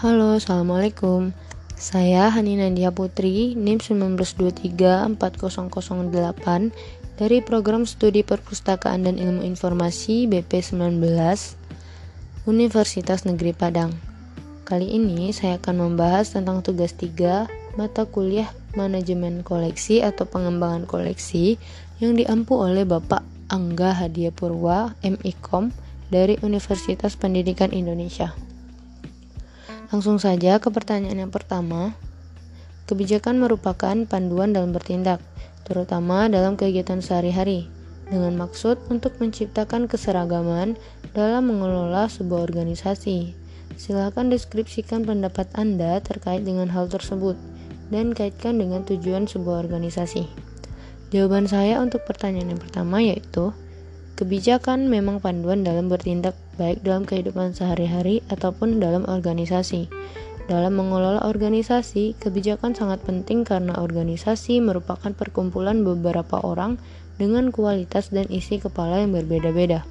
Halo, Assalamualaikum. Saya Hani Nadia Putri, NIM 19234008 dari Program Studi Perpustakaan dan Ilmu Informasi BP 19 Universitas Negeri Padang. Kali ini saya akan membahas tentang tugas 3 mata kuliah Manajemen Koleksi atau Pengembangan Koleksi yang diampu oleh Bapak Angga Hadia Purwa, MIKOM dari Universitas Pendidikan Indonesia. Langsung saja ke pertanyaan yang pertama. Kebijakan merupakan panduan dalam bertindak, terutama dalam kegiatan sehari-hari, dengan maksud untuk menciptakan keseragaman dalam mengelola sebuah organisasi. Silakan deskripsikan pendapat Anda terkait dengan hal tersebut dan kaitkan dengan tujuan sebuah organisasi. Jawaban saya untuk pertanyaan yang pertama yaitu kebijakan memang panduan dalam bertindak baik dalam kehidupan sehari-hari ataupun dalam organisasi. Dalam mengelola organisasi, kebijakan sangat penting karena organisasi merupakan perkumpulan beberapa orang dengan kualitas dan isi kepala yang berbeda-beda.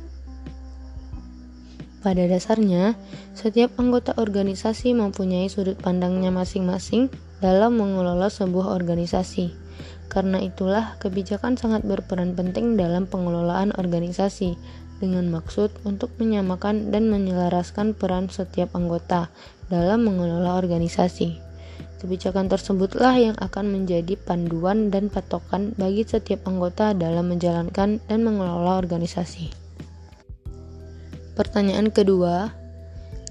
Pada dasarnya, setiap anggota organisasi mempunyai sudut pandangnya masing-masing dalam mengelola sebuah organisasi. Karena itulah, kebijakan sangat berperan penting dalam pengelolaan organisasi dengan maksud untuk menyamakan dan menyelaraskan peran setiap anggota dalam mengelola organisasi. Kebijakan tersebutlah yang akan menjadi panduan dan patokan bagi setiap anggota dalam menjalankan dan mengelola organisasi. Pertanyaan kedua,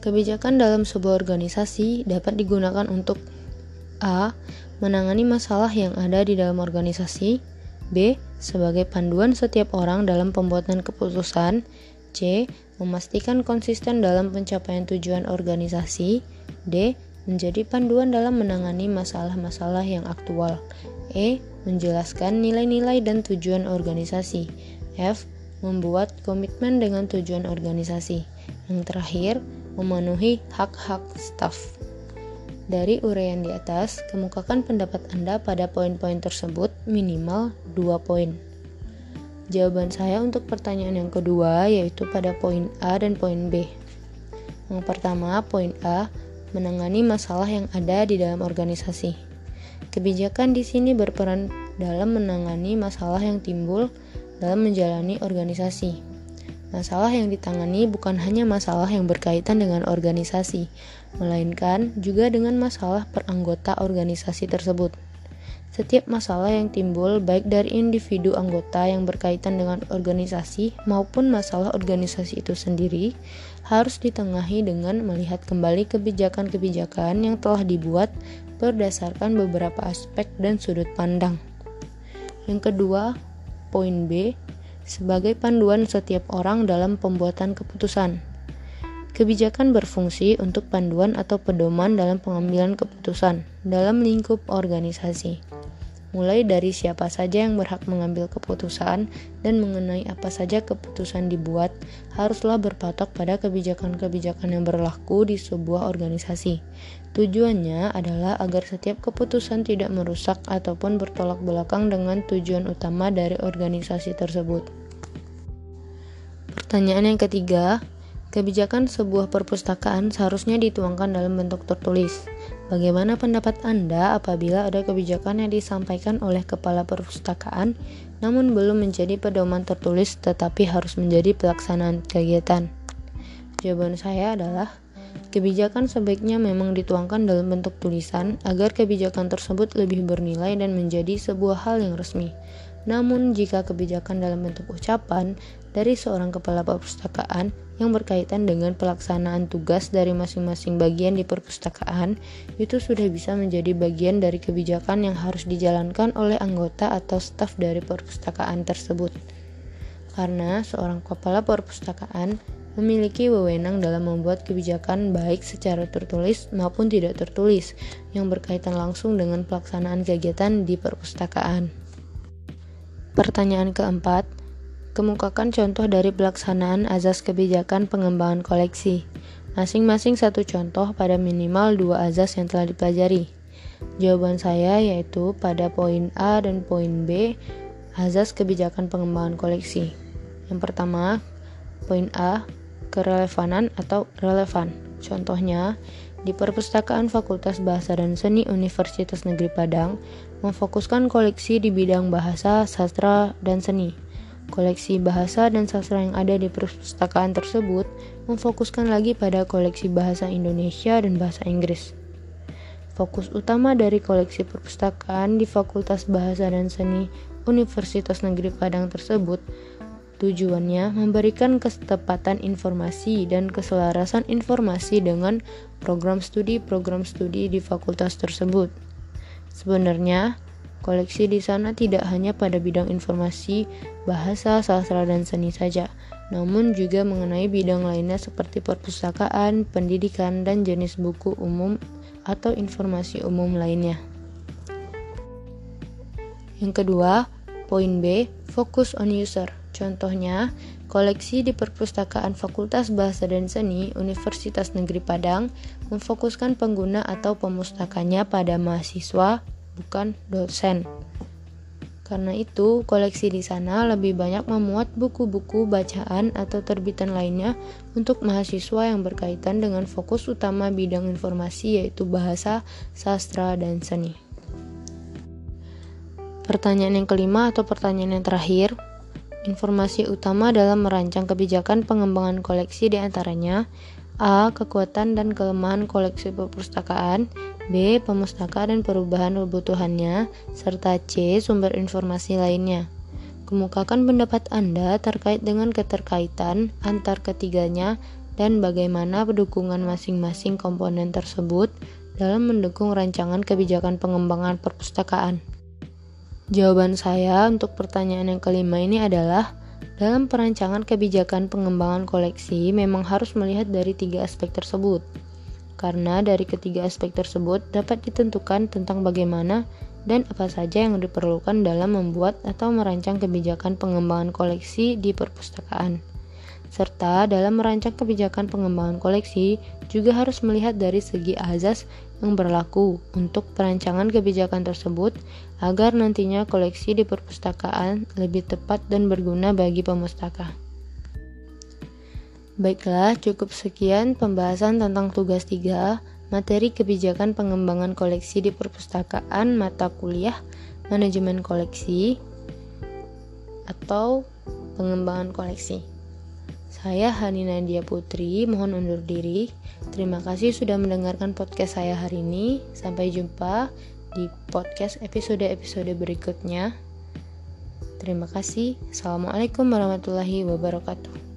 kebijakan dalam sebuah organisasi dapat digunakan untuk A menangani masalah yang ada di dalam organisasi, B. sebagai panduan setiap orang dalam pembuatan keputusan, C. memastikan konsisten dalam pencapaian tujuan organisasi, D. menjadi panduan dalam menangani masalah-masalah yang aktual, E. menjelaskan nilai-nilai dan tujuan organisasi, F. membuat komitmen dengan tujuan organisasi, yang terakhir, memenuhi hak-hak staf. Dari uraian di atas, kemukakan pendapat Anda pada poin-poin tersebut minimal 2 poin. Jawaban saya untuk pertanyaan yang kedua yaitu pada poin A dan poin B. Yang pertama, poin A, menangani masalah yang ada di dalam organisasi. Kebijakan di sini berperan dalam menangani masalah yang timbul dalam menjalani organisasi. Masalah yang ditangani bukan hanya masalah yang berkaitan dengan organisasi, melainkan juga dengan masalah peranggota organisasi tersebut. Setiap masalah yang timbul, baik dari individu anggota yang berkaitan dengan organisasi maupun masalah organisasi itu sendiri, harus ditengahi dengan melihat kembali kebijakan-kebijakan yang telah dibuat berdasarkan beberapa aspek dan sudut pandang. Yang kedua, poin B sebagai panduan setiap orang dalam pembuatan keputusan. Kebijakan berfungsi untuk panduan atau pedoman dalam pengambilan keputusan dalam lingkup organisasi mulai dari siapa saja yang berhak mengambil keputusan dan mengenai apa saja keputusan dibuat, haruslah berpatok pada kebijakan-kebijakan yang berlaku di sebuah organisasi. Tujuannya adalah agar setiap keputusan tidak merusak ataupun bertolak belakang dengan tujuan utama dari organisasi tersebut. Pertanyaan yang ketiga, kebijakan sebuah perpustakaan seharusnya dituangkan dalam bentuk tertulis. Bagaimana pendapat Anda apabila ada kebijakan yang disampaikan oleh kepala perpustakaan namun belum menjadi pedoman tertulis tetapi harus menjadi pelaksanaan kegiatan? Jawaban saya adalah kebijakan sebaiknya memang dituangkan dalam bentuk tulisan agar kebijakan tersebut lebih bernilai dan menjadi sebuah hal yang resmi. Namun, jika kebijakan dalam bentuk ucapan dari seorang kepala perpustakaan yang berkaitan dengan pelaksanaan tugas dari masing-masing bagian di perpustakaan, itu sudah bisa menjadi bagian dari kebijakan yang harus dijalankan oleh anggota atau staf dari perpustakaan tersebut. Karena seorang kepala perpustakaan memiliki wewenang dalam membuat kebijakan baik secara tertulis maupun tidak tertulis yang berkaitan langsung dengan pelaksanaan kegiatan di perpustakaan. Pertanyaan keempat, Kemukakan contoh dari pelaksanaan azas kebijakan pengembangan koleksi. Masing-masing satu contoh pada minimal dua azas yang telah dipelajari. Jawaban saya yaitu pada poin A dan poin B, azas kebijakan pengembangan koleksi. Yang pertama, poin A, kerelevanan atau relevan. Contohnya, di Perpustakaan Fakultas Bahasa dan Seni Universitas Negeri Padang memfokuskan koleksi di bidang bahasa, sastra, dan seni. Koleksi bahasa dan sastra yang ada di perpustakaan tersebut memfokuskan lagi pada koleksi bahasa Indonesia dan bahasa Inggris. Fokus utama dari koleksi perpustakaan di Fakultas Bahasa dan Seni Universitas Negeri Padang tersebut Tujuannya memberikan ketepatan informasi dan keselarasan informasi dengan program studi-program studi di fakultas tersebut. Sebenarnya, koleksi di sana tidak hanya pada bidang informasi, bahasa, sastra, dan seni saja, namun juga mengenai bidang lainnya seperti perpustakaan, pendidikan, dan jenis buku umum atau informasi umum lainnya. Yang kedua, poin B, fokus on user. Contohnya, koleksi di Perpustakaan Fakultas Bahasa dan Seni Universitas Negeri Padang memfokuskan pengguna atau pemustakanya pada mahasiswa, bukan dosen. Karena itu, koleksi di sana lebih banyak memuat buku-buku bacaan atau terbitan lainnya untuk mahasiswa yang berkaitan dengan fokus utama bidang informasi yaitu bahasa, sastra, dan seni. Pertanyaan yang kelima atau pertanyaan yang terakhir, Informasi utama dalam merancang kebijakan pengembangan koleksi di antaranya A. Kekuatan dan kelemahan koleksi perpustakaan B. Pemustaka dan perubahan kebutuhannya serta C. Sumber informasi lainnya Kemukakan pendapat Anda terkait dengan keterkaitan antar ketiganya dan bagaimana dukungan masing-masing komponen tersebut dalam mendukung rancangan kebijakan pengembangan perpustakaan. Jawaban saya untuk pertanyaan yang kelima ini adalah dalam perancangan kebijakan pengembangan koleksi memang harus melihat dari tiga aspek tersebut. Karena dari ketiga aspek tersebut dapat ditentukan tentang bagaimana dan apa saja yang diperlukan dalam membuat atau merancang kebijakan pengembangan koleksi di perpustakaan. Serta dalam merancang kebijakan pengembangan koleksi juga harus melihat dari segi azas yang berlaku untuk perancangan kebijakan tersebut agar nantinya koleksi di perpustakaan lebih tepat dan berguna bagi pemustaka. Baiklah, cukup sekian pembahasan tentang tugas 3, materi kebijakan pengembangan koleksi di perpustakaan mata kuliah manajemen koleksi atau pengembangan koleksi. Saya Hani Nadia Putri, mohon undur diri. Terima kasih sudah mendengarkan podcast saya hari ini. Sampai jumpa di podcast episode-episode berikutnya. Terima kasih. Assalamualaikum warahmatullahi wabarakatuh.